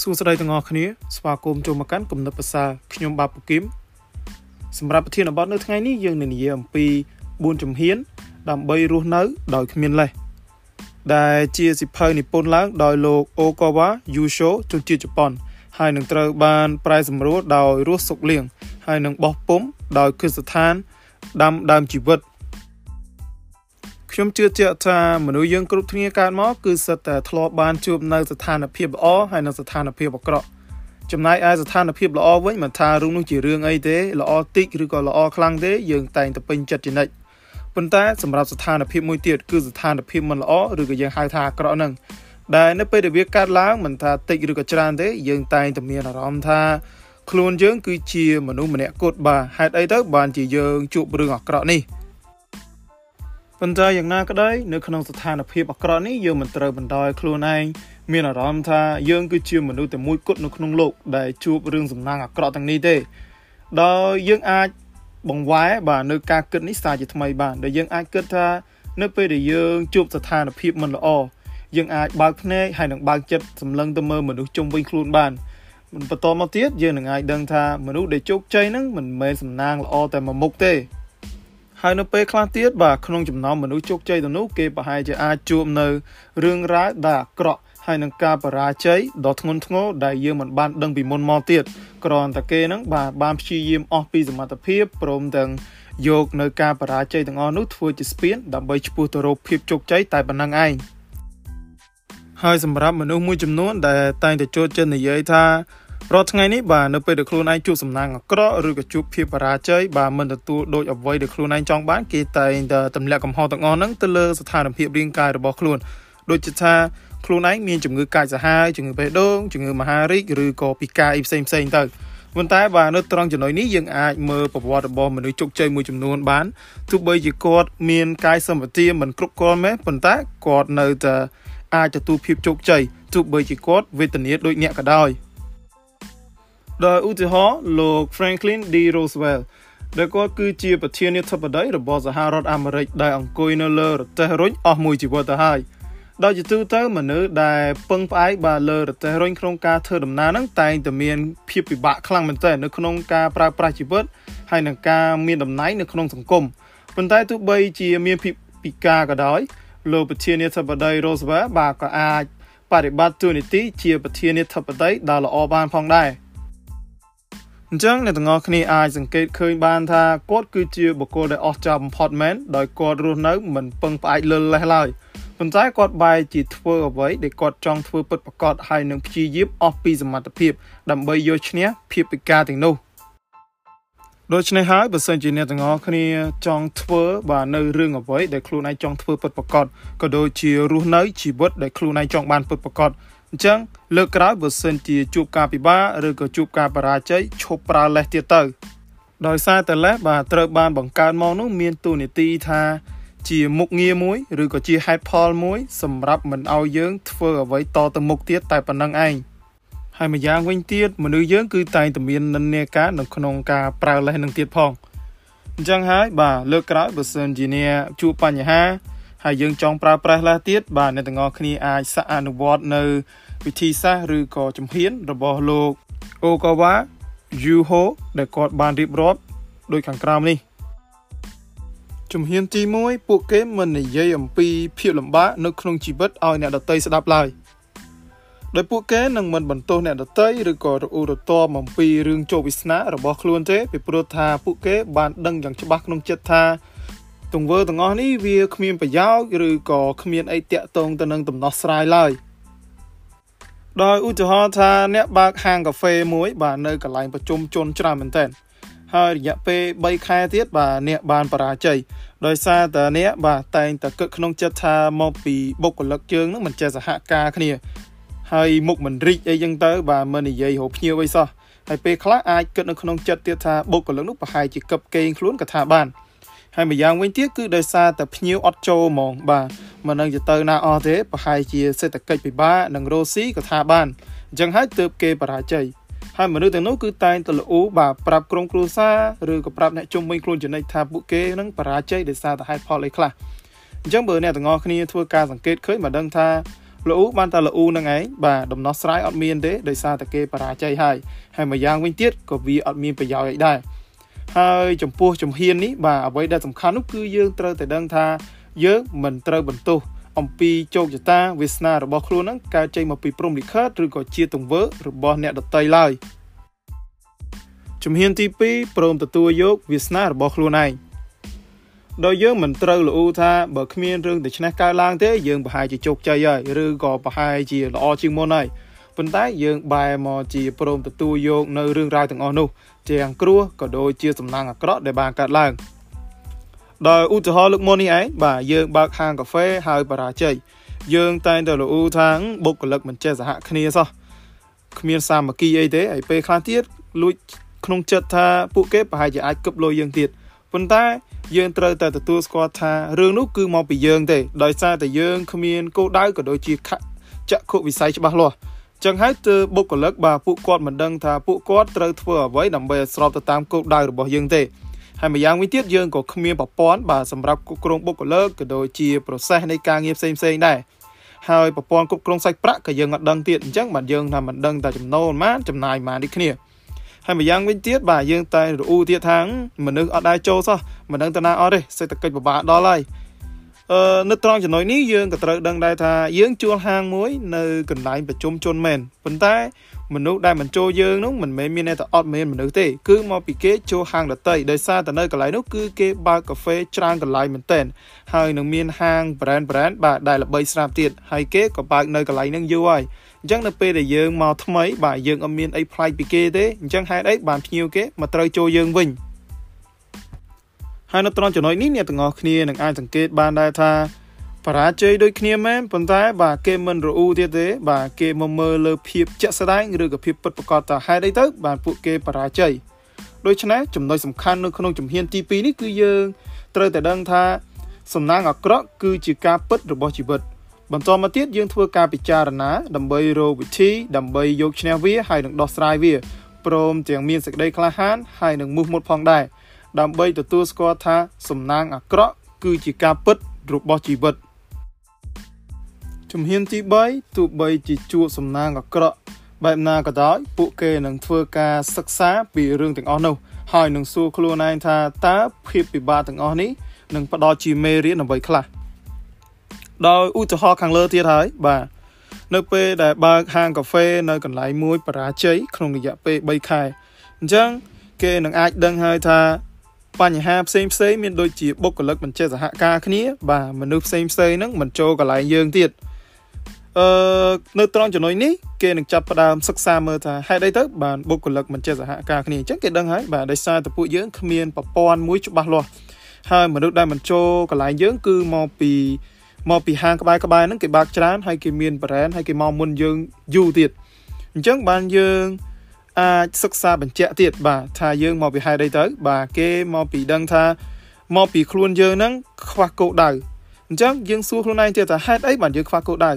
សួស្តីទាំងអស់គ្នាស្វាគមន៍ចូលមកកាន់គំនិតភាសាខ្ញុំបាទពូគឹមសម្រាប់ប្រធានបទនៅថ្ងៃនេះយើងនឹងនិយាយអំពី4ជំហាន ដើម្បីរស់នៅដោយគ្មានលេសដែលជាសិភៅនិពន្ធឡើងដោយលោកអូកាវ៉ាយូឈូជនជាតិជប៉ុន ហើយនឹងត្រូវបានប្រែសម្រួលដោយរស់សុកលៀងហើយនឹងបោះពុំដោយគិសស្ថានដាំដើមជីវិត ខ្ញុំជឿជាក់ថាមនុស្សយើងគ្រប់គ្នាកើតមកគឺសិតតែធ្លាប់បានជួបនៅស្ថានភាពល្អហើយនិងស្ថានភាពអាក្រក់ចំណែកឯស្ថានភាពល្អវិញមិនថារឿងនោះជារឿងអីទេល្អតិចឬក៏ល្អខ្លាំងទេយើងតែងតែពេញចិត្តជានិច្ចប៉ុន្តែសម្រាប់ស្ថានភាពមួយទៀតគឺស្ថានភាពមិនល្អឬក៏យើងហៅថាអាក្រក់ហ្នឹងដែលនៅពេលដែលវាកើតឡើងមិនថាតិចឬក៏ច្រើនទេយើងតែងតែមានអារម្មណ៍ថាខ្លួនយើងគឺជាមនុស្សម្នាក់គត់បាទហេតុអីទៅបានជាយើងជួបរឿងអាក្រក់នេះ ប៉ុន្តែយ៉ាងណាក្តីនៅក្នុងស្ថានភាពអាក្រក់នេះយើងមិនត្រូវបណ្ដោយខ្លួនឯងមានអារម្មណ៍ថាយើងគឺជាមនុស្សតែមួយគត់នៅក្នុងលោកដែលជួបរឿងសំណាងអាក្រក់ទាំងនេះទេដោយយើងអាចបង្វែរបាទនៅការគិតនេះសារជាថ្មីបានដែលយើងអាចគិតថានៅពេលដែលយើងជួបស្ថានភាពមិនល្អយើងអាចបើកភ្នែកហើយនឹងបើកចិត្តសម្លឹងទៅមើលមនុស្សជុំវិញខ្លួនបានបន្តមកទៀតយើងនឹងអាចដឹងថាមនុស្សដែលជោគជ័យហ្នឹងមិនមែនសំណាងល្អតែមួយមុខទេ ហើយនៅពេលខ្លះទៀតបាទក្នុងចំណោមមនុស្សជោគជ័យទៅនោះគេប្រហែលជាអាចជួបនៅរឿងរ៉ាវដែលអាក្រក់ហើយនឹងការបរាជ័យដ៏ធ្ងន់ធ្ងរដែលយើងមិនបានដឹងពីមុនមកទៀតគ្រាន់តែគេហ្នឹងបាទបានព្យាយាមអស់ពីសមត្ថភាពព្រមទាំងយកនៅការបរាជ័យទាំងអស់នោះធ្វើជាស្ពានដើម្បីឈ្មោះទៅរកភាពជោគជ័យតែប៉ុណ្្នឹងឯងហើយសម្រាប់មនុស្សមួយចំនួនដែលតែងតែចូលចិត្តនិយាយថា រាល់ថ្ងៃនេះបាទនៅពេលដែលខ្លួនឯងជួបសំណាងអាក្រក់ឬក៏ជួបភាពបរាជ័យបាទមិនទទួលដូចអ្វីដែលខ្លួនឯងចង់បានគេតែងតែទម្លាក់កំហុសទាំងអស់ហ្នឹងទៅលើស្ថានភាពរាងកាយរបស់ខ្លួនដូចជាថាខ្លួនឯងមានជំងឺកាចសាហាវជំងឺបេះដូងជំងឺមហារីកឬក៏ពិការអីផ្សេងផ្សេងទៅប៉ុន្តែបាទនៅត្រង់ចំណុចនេះយើងអាចមើលប្រវត្តិរបស់មនុស្សជោគជ័យមួយចំនួនបានទោះបីជាគាត់មានកាយសម្បទាមិនគ្រប់គ្រាន់មែនប៉ុន្តែគាត់នៅតែអាចទទួលភាពជោគជ័យទោះបីជាគាត់វេទនាដូចអ្នកក៏ដោយ ដោយឧទាហរណ៍លោក Franklin D Roosevelt ដែលគាត់គឺជាប្រធានាធិបតីរបស់សហរដ្ឋអាមេរិកដែលអង្គុយនៅលើរទេះរុញអស់មួយជីវិតទៅហើយដោយជាទូទៅមនុស្សដែលពឹងផ្អែកបាទលើរទេះរុញក្នុងការធ្វើដំណើរហ្នឹងតែងតែមានភាពពិបាកខ្លាំងមែនទែននៅក្នុងការប្រើប្រាស់ជីវិតហើយនឹងការមានតំណែងនៅក្នុងសង្គមប៉ុន្តែទោះបីជាមានភាពពិការក៏ដោយលោកប្រធានាធិបតី Roosevelt បាទក៏អាចបប្រតិបត្តិទូនីតិជាប្រធានាធិបតីដ៏ល្អបានផងដែរ។ អញ្ចឹងអ្នកទាំងអស់គ្នាអាចសង្កេតឃើញបានថាគាត់គឺជាបុគ្គលដែលអស្ចារ្យបំផុតមែនដោយគាត់រស់នៅមិនពឹងផ្អែកលើលេសឡើយប៉ុន្តែគាត់បែរជាធ្វើអ្វីដែលគាត់ចង់ធ្វើពិតប្រាកដហើយនឹងព្យាយាមអស់ពីសមត្ថភាព ដើម្បីយកឈ្នះភាពពិការទាំងនោះដូច្នេះហើយបើសិនជាអ្នកទាំងអស់គ្នាចង់ធ្វើបាទនៅរឿងអ្វីដែលខ្លួនឯងចង់ធ្វើពិតប្រាកដក៏ដូចជារស់នៅជីវិតដែលខ្លួនឯងចង់បានពិតប្រាកដ អញ្ចឹងលើកក្រោយបើសិនជាជួបការពិបាកឬក៏ជួបការបរាជ័យឈប់ប្រើលេសទៀតទៅ ដោយសារតែលេសបាទត្រូវបានបង្កើតមកនោះមានទូនីតិថាជាមុខងារមួយឬក៏ជាហេតុផលមួយ សម្រាប់មិនឲ្យយើងធ្វើអ្វីតទៅមុខទៀតតែប៉ុណ្្នឹងឯងហើយម្យ៉ាងវិញទៀតមនុស្សយើងគឺតែងតែមាននិន្នាការនៅក្នុងការប្រើលេសនឹងទៀតផងអញ្ចឹងហើយបាទលើកក្រោយបើសិនជាអ្នកជួបបញ្ហា ហើយយើងចង់ប្រើប្រាស់ឡាទៀតបាទអ្នកទាំងអស់គ្នាអាចសាកអនុវត្តនៅ វិធីសាស្ត្រឬក៏ជំហានរបស់លោកអូកាវ៉ាយូហូដែលគាត់បានរៀបរាប់ដូចខាងក្រោមនេះជំហានទី1ពួកគេមិននិយាយអំពីភាពលំបាកនៅក្នុងជីវិតឲ្យអ្នកដតីស្ដាប់ឡើយដោយពួកគេនឹងមិនបន្ទោសអ្នកដតីឬក៏រអ៊ូរទាំអំពីរឿងជោគវាសនារបស់ខ្លួនទេពីព្រោះថាពួកគេបានដឹងយ៉ាងច្បាស់ក្នុងចិត្តថា ទង្វើទាំងអស់នេះវាគ្មានប្រយោជន៍ឬក៏គ្មានអីតាក់ទងទៅនឹងដំណោះស្រាយឡើយដោយឧទាហរណ៍ថាអ្នកបើកហាងកាហ្វេមួយ បាទនៅកន្លែងប្រជុំជនច្រើនមែនទែនហើយរយៈពេល3ខែទៀតបាទអ្នកបានបរាជ័យដោយសារតែអ្នកបាទតែងតែគិតក្នុងចិត្តថាមកពីបុគ្គលិកជើងនឹងមិនចេះសហការគ្នាហើយមុខមិនរីកអីចឹងទៅ បាទមិននិយាយរកភ្ញៀវអីសោះហើយពេលខ្លះអាចគិតនៅក្នុងចិត្តទៀតថាបុគ្គលិកនោះប្រហែលជាកឹបកេងខ្លួនក៏ថាបាន ហើយម្យ៉ាងវិញទៀតគឺដោយសារតែភ្ញៀវអត់ចូលហ្មងបាទមិននឹងទៅណាអស់ទេប្រហែលជាសេដ្ឋកិច្ចពិបាកនិងរ៉ូស៊ីក៏ថាបានអញ្ចឹងហើយទើបគេបរាជ័យហើយមនុស្សទាំងនោះគឺតែងតែល្អូបាទប្រាប់ក្រុមគ្រួសារឬក៏ប្រាប់អ្នកជុំវិញខ្លួនចំណិចថាពួកគេនឹងបរាជ័យដោយសារតែហេតុផលអីខ្លះអញ្ចឹងបើអ្នកទាំងអស់គ្នាធ្វើការសង្កេតឃើញមកដឹងថាលូបានតែលូនឹងឯងបាទដំណោះស្រាយអត់មានទេដោយសារតែគេបរាជ័យហើយហើយមួយយ៉ាងវិញទៀតក៏វាអត់មានប្រយោជន៍អីដែរ ហើយចំពោះជំហាននេះបាទអ្វីដែលសំខាន់នោះគឺយើងត្រូវតែដឹងថាយើងមិនត្រូវបន្ទោសអំពីជោគជតាវាសនារបស់ខ្លួនហ្នឹងកើតចេញមកពីព្រំលិខិតឬក៏ជាទង្វើរបស់អ្នកដតីឡើយជំហានទី2ព្រមទទួលយកវាសនារបស់ខ្លួនឯងដោយយើងមិនត្រូវលូថាបើគ្មានរឿងដូច្នេះកើតឡើងទេយើងប្រហែលជាជោគជ័យហើយឬក៏ប្រហែលជាល្អជាងមុនហើយ ប៉ុន្តែយើងបែរមកជាព្រមទទួលយកនៅរឿងរ៉ាវទាំងអស់នោះទាំងគ្រោះក៏ដូចជាសំណាងអាក្រក់ដែលបានកើតឡើងដោយឧទាហរណ៍លើកមុននេះឯងបាទយើងបើកហាងកាហ្វេហើយបរាជ័យយើងតែងតែលូថាបុគ្គលិកមិនចេះសហគ្នាសោះគ្មានសាមគ្គីអីទេហើយពេលខ្លះទៀតលួចក្នុងចិត្តថាពួកគេប្រហែលជាអាចគប់លុយយើងទៀតប៉ុន្តែយើងត្រូវតែទទួលស្គាល់ថារឿងនោះគឺមកពីយើងទេដោយសារតែយើងគ្មានគោលដៅក៏ដូចជាចក្ខុវិស័យច្បាស់លាស់ ចឹងហើយទើបបុគ្គលិកបាទពួកគាត់មិនដឹងថាពួកគាត់ត្រូវធ្វើអ្វីដើម្បីឲ្យស្របទៅតាមគោលដៅរបស់យើងទេហើយម្យ៉ាងវិញទៀតយើងក៏គ្មានប្រព័ន្ធបាទសម្រាប់គ្រប់គ្រងបុគ្គលិកក៏ដូចជា process នៃការងារផ្សេងផ្សេងដែរហើយប្រព័ន្ធគ្រប់គ្រងសាច់ប្រាក់ក៏យើងអត់ដឹងទៀតអញ្ចឹងបាទយើងថាមិនដឹងតែចំណូលប៉ុន្មានចំណាយប៉ុន្មាននេះគ្នាហើយម្យ៉ាងវិញទៀតបាទយើងតែរអ៊ូទៀតថាមនុស្សអត់ដែរចូលសោះមិនដឹងទៅណាអត់ទេសេដ្ឋកិច្ចពិបាកដល់ហើយអឺ នៅត្រង់ចំណុចនេះយើងក៏ត្រូវដឹងដែរថាយើងជួលហាងមួយ នៅកន្លែងប្រជុំជនមែនប៉ុន្តែមនុស្សដែលមិនចូលយើងនោះមិនមែនមានតែអត់មានមនុស្សទេគឺមកពីគេចូលហាងដតីដោយសារតែនៅកន្លែងនោះគឺគេបើកកាហ្វេច្រើនកន្លែងមែនទែនហើយនឹងមានហាង brand brand បាទដែលល្បីស្រាប់ទៀតហើយគេក៏បើកនៅកន្លែងហ្នឹងយូរហើយអញ្ចឹងនៅពេលដែលយើងមកថ្មីបាទយើងអត់មានអីប្លែកពីគេទេអញ្ចឹងហេតុអីបានភ្ញៀវគេមកត្រូវចូលយើងវិញ ហើយនៅត្រង់ចំណុចនេះអ្នកទាំងអស់គ្នានឹងអាចសង្កេតបានដែរថាបរាជ័យដូចគ្នាមែនប៉ុន្តែបាទគេមិនរអ៊ូទៀតទេ បាទគេមកមើលលើភាពជាក់ស្ដែងឬក៏ភាពពិតប្រាកដតើហេតុអីទៅ បាទពួកគេបរាជ័យដូច្នេះចំណុចសំខាន់នៅក្នុងជំហានទី2នេះគឺយើងត្រូវតែដឹងថាសំណាងអាក្រក់គឺជាការពិតរបស់ជីវិត បន្តមកទៀតយើងធ្វើការពិចារណា ដើម្បីរកវិធីដើម្បីយកឈ្នះវាហើយនឹងដោះស្រាយវាព្រមទាំងមានសេចក្តីក្លាហានហើយនឹងមោះមុតផងដែរ ដើម្បីទទួលស្គាល់ថាសំណាងអាក្រក់គឺជាការពិតរបស់ជីវិតជំហានទី3ទោះបីជាជួបសំណាងអាក្រក់បែបណាក៏ដោយពួកគេនឹងធ្វើការសិក្សាពីរឿងទាំងអស់នោះហើយនឹងសួរខ្លួនឯងថាតើភាពពិបាកទាំងអស់នេះនឹងផ្ដល់ជាមេរៀនអ្វីខ្លះដោយឧទាហរណ៍ខាងលើទៀតហើយបាទនៅពេលដែលបើកហាងកាហ្វេនៅកន្លែងមួយបរាជ័យក្នុងរយៈពេល3ខែអញ្ចឹងគេនឹងអាចដឹងហើយថា បញ្ហាផ្សេងផ្សេងមានដូចជាបុគ្គលិកមិនចេះសហការគ្នាបាទមនុស្សផ្សេងផ្សេងហ្នឹងមិនចូលកន្លែងយើងទៀតអឺនៅត្រង់ចំណុចនេះគេនឹងចាប់ផ្ដើមសិក្សាមើលថាហេតុអីទៅបានបុគ្គលិកមិនចេះសហការគ្នាអញ្ចឹងគេដឹងហើយបាទដោយសារតែពួកយើងគ្មានប្រព័ន្ធមួយច្បាស់លាស់ហើយមនុស្សដែលមិនចូលកន្លែងយើងគឺមកពីមកពីហាងក្បែរក្បែរហ្នឹងគេបើកច្រើនហើយគេមាន brand ហើយគេមកមុនយើងយូរទៀតអញ្ចឹងបានយើង អាចសិក្សាបញ្ជាក់ទៀតបាទថាយើងមកពីហេតុអីទៅ បាទគេមកពីដឹងថាមកពីខ្លួនយើងហ្នឹងខ្វះគោលដៅអញ្ចឹងយើងសួរខ្លួនឯងទៀតថាហេតុអីបានយើងខ្វះគោលដៅ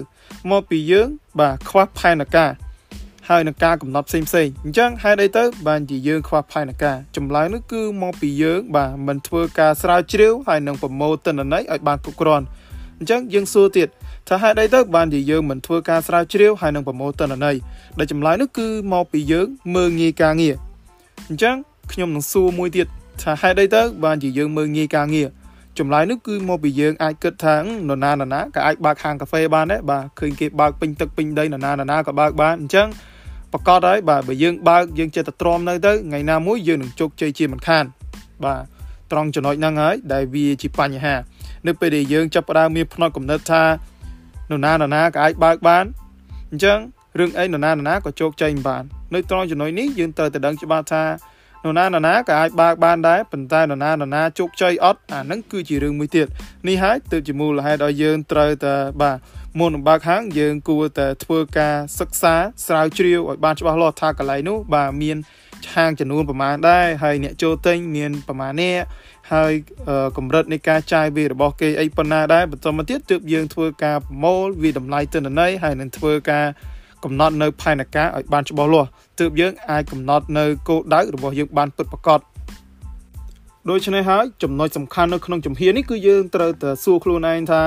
មកពីយើង បាទខ្វះផែនការហើយនឹងការកំណត់ផ្សេងផ្សេងអញ្ចឹងហេតុអីទៅបានជាយើងខ្វះផែនការចម្លើយនោះគឺមកពីយើង បាទមិនធ្វើការស្រាវជ្រាវហើយនឹងប្រមូលទិន្នន័យឲ្យបានគ្រប់គ្រាន់អញ្ចឹងយើងសួរទៀត ថាហេតុអីទៅបានជាយើងមិនធ្វើការស្រាវជ្រាវហើយនឹងប្រមូលទិន្នន័យដែលចម្លើយនោះគឺមកពីយើងមើងងាយការងារអញ្ចឹងខ្ញុំនឹងសួរមួយទៀតថាហេតុអីទៅបានជាយើងមើងងាយការងារចម្លើយនោះគឺមកពីយើងអាចគិតថានរណានរណាក៏អាចបើកហាងកាហ្វេបានដែរបាទឃើញគេបើកពេញទឹកពេញដីនរណានរណាក៏បើកបានអញ្ចឹងប្រកាសហើយបាទបើយើងបើកយើងចិត្តតែទ្រាំនៅទៅថ្ងៃណាមួយយើងនឹងជោគជ័យជាមិនខានបាទត្រង់ចំណុចហ្នឹងហើយដែលវាជាបញ្ហានៅពេលដែលយើងចាប់ផ្ដើមមានផ្នត់កំណត់ថា នរណានរណាក៏អាចបើកបានអញ្ចឹងរឿងអីនរណានរណាក៏ជោគជ័យមិនបាននៅត្រង់ចំណុចនេះយើងត្រូវតែដឹងច្បាស់ថានរណានរណាក៏អាចបើកបានដែរប៉ុន្តែនរណានរណាជោគជ័យអត់អាហ្នឹងគឺជារឿងមួយទៀតនេះហើយទើបជាមូលហេតុឲ្យយើងត្រូវតែបាទមុននឹងបើកហាងយើងគួរតែធ្វើការសិក្សាស្រាវជ្រាវឲ្យបានច្បាស់លាស់ថាកន្លែងនោះបាទមាន ហាងចំនួនប្រមាណដែរហើយអ្នកចូលទិញមានប្រមាណអ្នកហើយកម្រិតនៃការចាយវារបស់គេអីប៉ុណ្ណាដែរបន្តមកទៀតទើបយើងធ្វើការប្រមូលវាតម្លៃទិន្នន័យហើយនឹងធ្វើការកំណត់នៅផែនការឲ្យបានច្បាស់លាស់ទើបយើងអាចកំណត់នៅគោលដៅរបស់យើងបានពិតប្រាកដដូច្នេះហើយចំណុចសំខាន់នៅក្នុងជំហាននេះគឺយើងត្រូវតែសួរខ្លួនឯងថា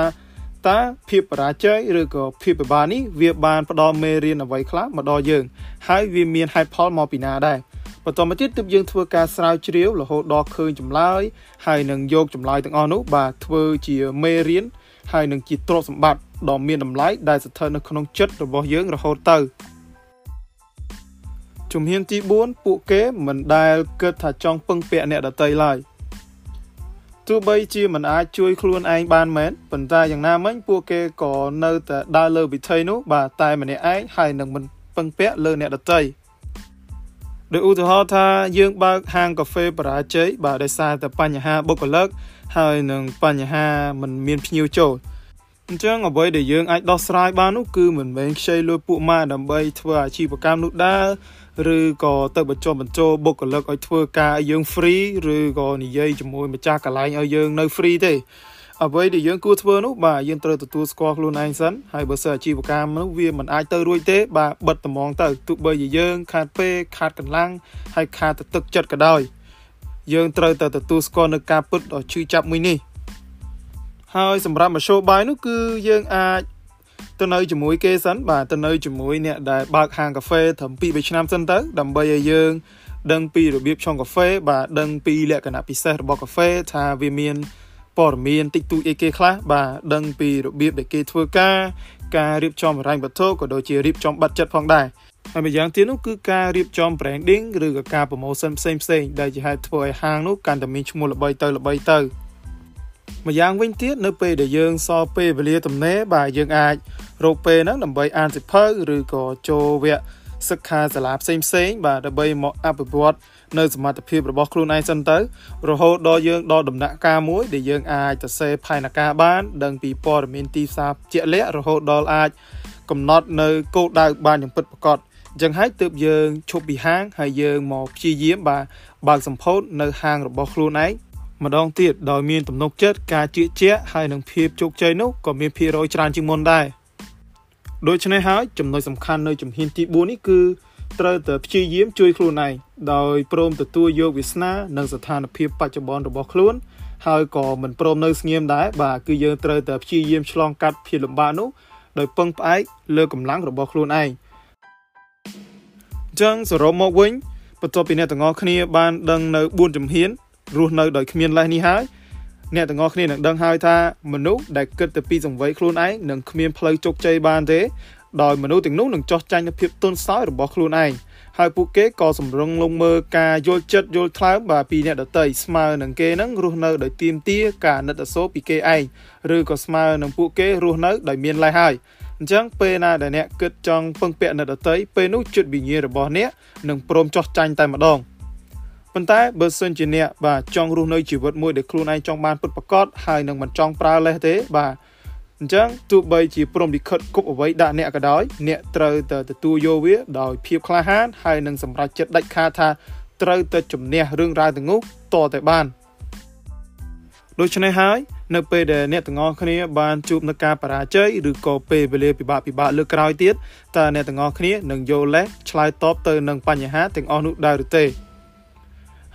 តតើភាពបរាជ័យឬក៏ភាពពិបាកនេះវាបានផ្ដល់មេរៀនអ្វីខ្លះមកដល់យើង ហើយវាមានហេតុផលមកពីណាដែរ បន្តមកទៀតទើបយើងធ្វើការស្រាវជ្រាវរហូតដល់ឃើញចម្លើយហើយនឹងយកចម្លើយទាំងអស់នោះបាទធ្វើជាមេរៀនហើយនឹងជាទ្រព្យសម្បត្តិដ៏មានតម្លៃដែលស្ថិតនៅក្នុងចិត្តរបស់យើងរហូតទៅជំហានទី4ពួកគេមិនដែលគិតថាចង់ពឹងពាក់អ្នកដទៃឡើយទោះបីជាមិនអាចជួយខ្លួនឯងបានមែនប៉ុន្តែយ៉ាងណាមិញពួកគេក៏នៅតែដើរលើវិថីនោះបាទតែម្នាក់ឯងហើយនឹងមិនពឹងពាក់លើអ្នកដទៃ ដោយឧទាហរណ៍ថាយើងបើកហាងកាហ្វេបរាជ័យបាទដោយសារតែបញ្ហាបុគ្គលិកហើយនឹងបញ្ហាមិនមានភ្ញៀវចូលអញ្ចឹងអ្វីដែលយើងអាចដោះស្រាយបាននោះគឺមិនមែនខ្ចីលុយពួកម៉ាដើម្បីធ្វើអាជីវកម្មនោះដែរឬក៏ទៅបញ្ចុះបញ្ចូលបុគ្គលិកឲ្យធ្វើការឲ្យយើង free ឬក៏និយាយជាមួយម្ចាស់កន្លែងឲ្យយើងនៅ free ទេ អ្វីដែលយើងគួរធ្វើនោះបាទយើងត្រូវទទួលស្គាល់ខ្លួនឯងសិនហើយបើសិនអាជីវកម្មនោះវាមិនអាចទៅរួចទេបាទបិទតម្ងទៅទោះបីជាយើង ខាតពេលខាតកម្លាំងហើយខាតទឹកចិត្តក៏ដោយយើងត្រូវតែទទួលស្គាល់នៅការពិតដ៏ឈឺចាប់មួយនេះហើយសម្រាប់មធ្យោបាយនោះគឺយើងអាចទៅនៅជាមួយគេសិនបាទទៅនៅជាមួយអ្នកដែលបើកហាងកាហ្វេត្រឹម2 3ឆ្នាំសិនទៅ ដើម្បីឲ្យយើងដឹងពីរបៀបឆុងកាហ្វេបាទដឹងពីលក្ខណៈពិសេសរបស់កាហ្វេថាវាមាន ព័ត៌មានតិចតួចអីគេខ្លះបាទដឹងពីរបៀបដែលគេធ្វើការការរៀបចំរ៉ាញ់វត្ថុក៏ដូចជារៀបចំបាត់ចិត្តផងដែរហើយម្យ៉ាងទៀតនោះគឺការរៀបចំ branding ឬក៏ការ promotion ផ្សេងផ្សេងដែលជាហេតុធ្វើឲ្យហាងនោះកាន់តែមានឈ្មោះល្បីទៅល្បីទៅម្យ៉ាងវិញទៀតនៅពេលដែលយើងសល់ពេលវេលាទំនេរបាទយើងអាចរកពេលហ្នឹងដើម្បីអានសិភៅឬក៏ចូលវគ្គ សិក្ខាសាលាផ្សេងផ្សេងបាទដើម្បីមកអភិវឌ្ឍនៅសមត្ថភាពរបស់ខ្លួនឯងសិនទៅ រហូតដល់យើងដល់ដំណាក់កាលមួយ ដែលយើងអាចទៅសេផែនការបាន ដឹងពីព័ត៌មានទីផ្សារជាក់លាក់រហូតដល់អាច កំណត់នៅគោលដៅបានយ៉ាងពិតប្រាកដអញ្ចឹងហើយទើបយើងឈប់ពីហាងហើយយើងមកព្យាយាមបាទបើកសម្ពោធនៅហាងរបស់ខ្លួនឯងម្ដងទៀតដោយមានទំនុកចិត្តការជឿជាក់ហើយនឹងភាពជោគជ័យនោះក៏មានភាគរយច្រើនជាងមុនដែរ ដូច្នេះហើយចំណុចសំខាន់នៅជំហានទី4នេះគឺត្រូវតែព្យាយាមជួយខ្លួនឯងដោយព្រមទទួលយកវាសនានិងស្ថានភាពបច្ចុប្បន្នរបស់ខ្លួន ហើយក៏មិនព្រមនៅស្ងៀមដែរបាទគឺយើងត្រូវតែព្យាយាមឆ្លងកាត់ភាពលំបាកនោះដោយពឹងផ្អែកលើកម្លាំងរបស់ខ្លួនឯងអញ្ចឹងសរុបមកវិញបន្ទាប់ពីអ្នកទាំងអស់គ្នាបានដឹងនៅ4ជំហានរស់នៅដោយគ្មានលេសនេះហើយ អ្នកទាំងអស់គ្នានឹងដឹងហើយថាមនុស្សដែលគិតទៅពីសង្វ័យខ្លួនឯងនឹងគ្មានផ្លូវជោគជ័យបានទេដោយមនុស្សទាំងនោះនឹងចោះចាញ់នូវភាពទន់ខ្សោយរបស់ខ្លួនឯងហើយពួកគេក៏សម្រឹងលងមើលការយល់ចិត្តយល់ថ្លើមបាទពីអ្នកដតីស្មើនឹងគេនឹងរស់នៅដោយទៀមទាការណិតអាសូរពីគេឯងឬក៏ស្មើនឹងពួកគេរស់នៅដោយមានលេសហើយអញ្ចឹងពេលណាដែលអ្នកគិតចង់ពឹងពាក់អ្នកដតីពេលនោះចិត្តវិញ្ញាណរបស់អ្នកនឹងព្រមចោះចាញ់តែម្ដង ប៉ុន្តែបើសិនជាអ្នកបាទចង់រស់នៅជីវិតមួយដែលខ្លួនឯងចង់បានពិតប្រាកដហើយនឹងមិនចង់ប្រើលេសទេបាទអញ្ចឹងទោះបីជាព្រមលិខិតគប់អ្វីដាក់អ្នកក៏ដោយអ្នកត្រូវតែទទួលយកវាដោយភាពក្លាហានហើយនឹងសម្រេចចិត្តដាច់ខាតថាត្រូវតែជំនះរឿងរ៉ាវទាំងនោះតតែបានដូច្នេះហើយនៅពេលដែលអ្នកទាំងអស់គ្នាបានជួបនឹងការបរាជ័យឬក៏ពេលវេលាពិបាកពិបាកលើក្រោយទៀតតើអ្នកទាំងអស់គ្នានឹងយកលេសឆ្លើយតបទៅនឹងបញ្ហាទាំងអស់នោះដែរឬទេ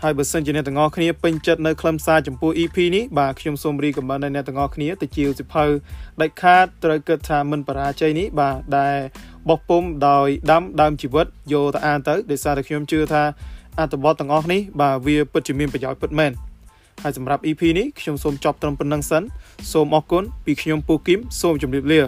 ហើយបើសិនជាអ្នកទាំងអស់គ្នាពេញចិត្តនៅខ្លឹមសារចំពោះ EP នេះបាទខ្ញុំសូមរីកមែនដល់អ្នកទាំងអស់គ្នាទៅជាវសិភៅដាច់ខាតត្រូវគិតថាមិនបរាជ័យនេះបាទដែលបោះពុំដោយដាំដើមជីវិតយកទៅអានទៅដោយសារតែខ្ញុំជឿថាអត្ថបទទាំងអស់នេះបាទវាពិតជាមានប្រយោជន៍ពិតមែនហើយសម្រាប់ EP នេះខ្ញុំសូមចប់ត្រឹមប៉ុណ្្នឹងសិនសូមអរគុណពីខ្ញុំពូគឹមសូមជម្រាបលា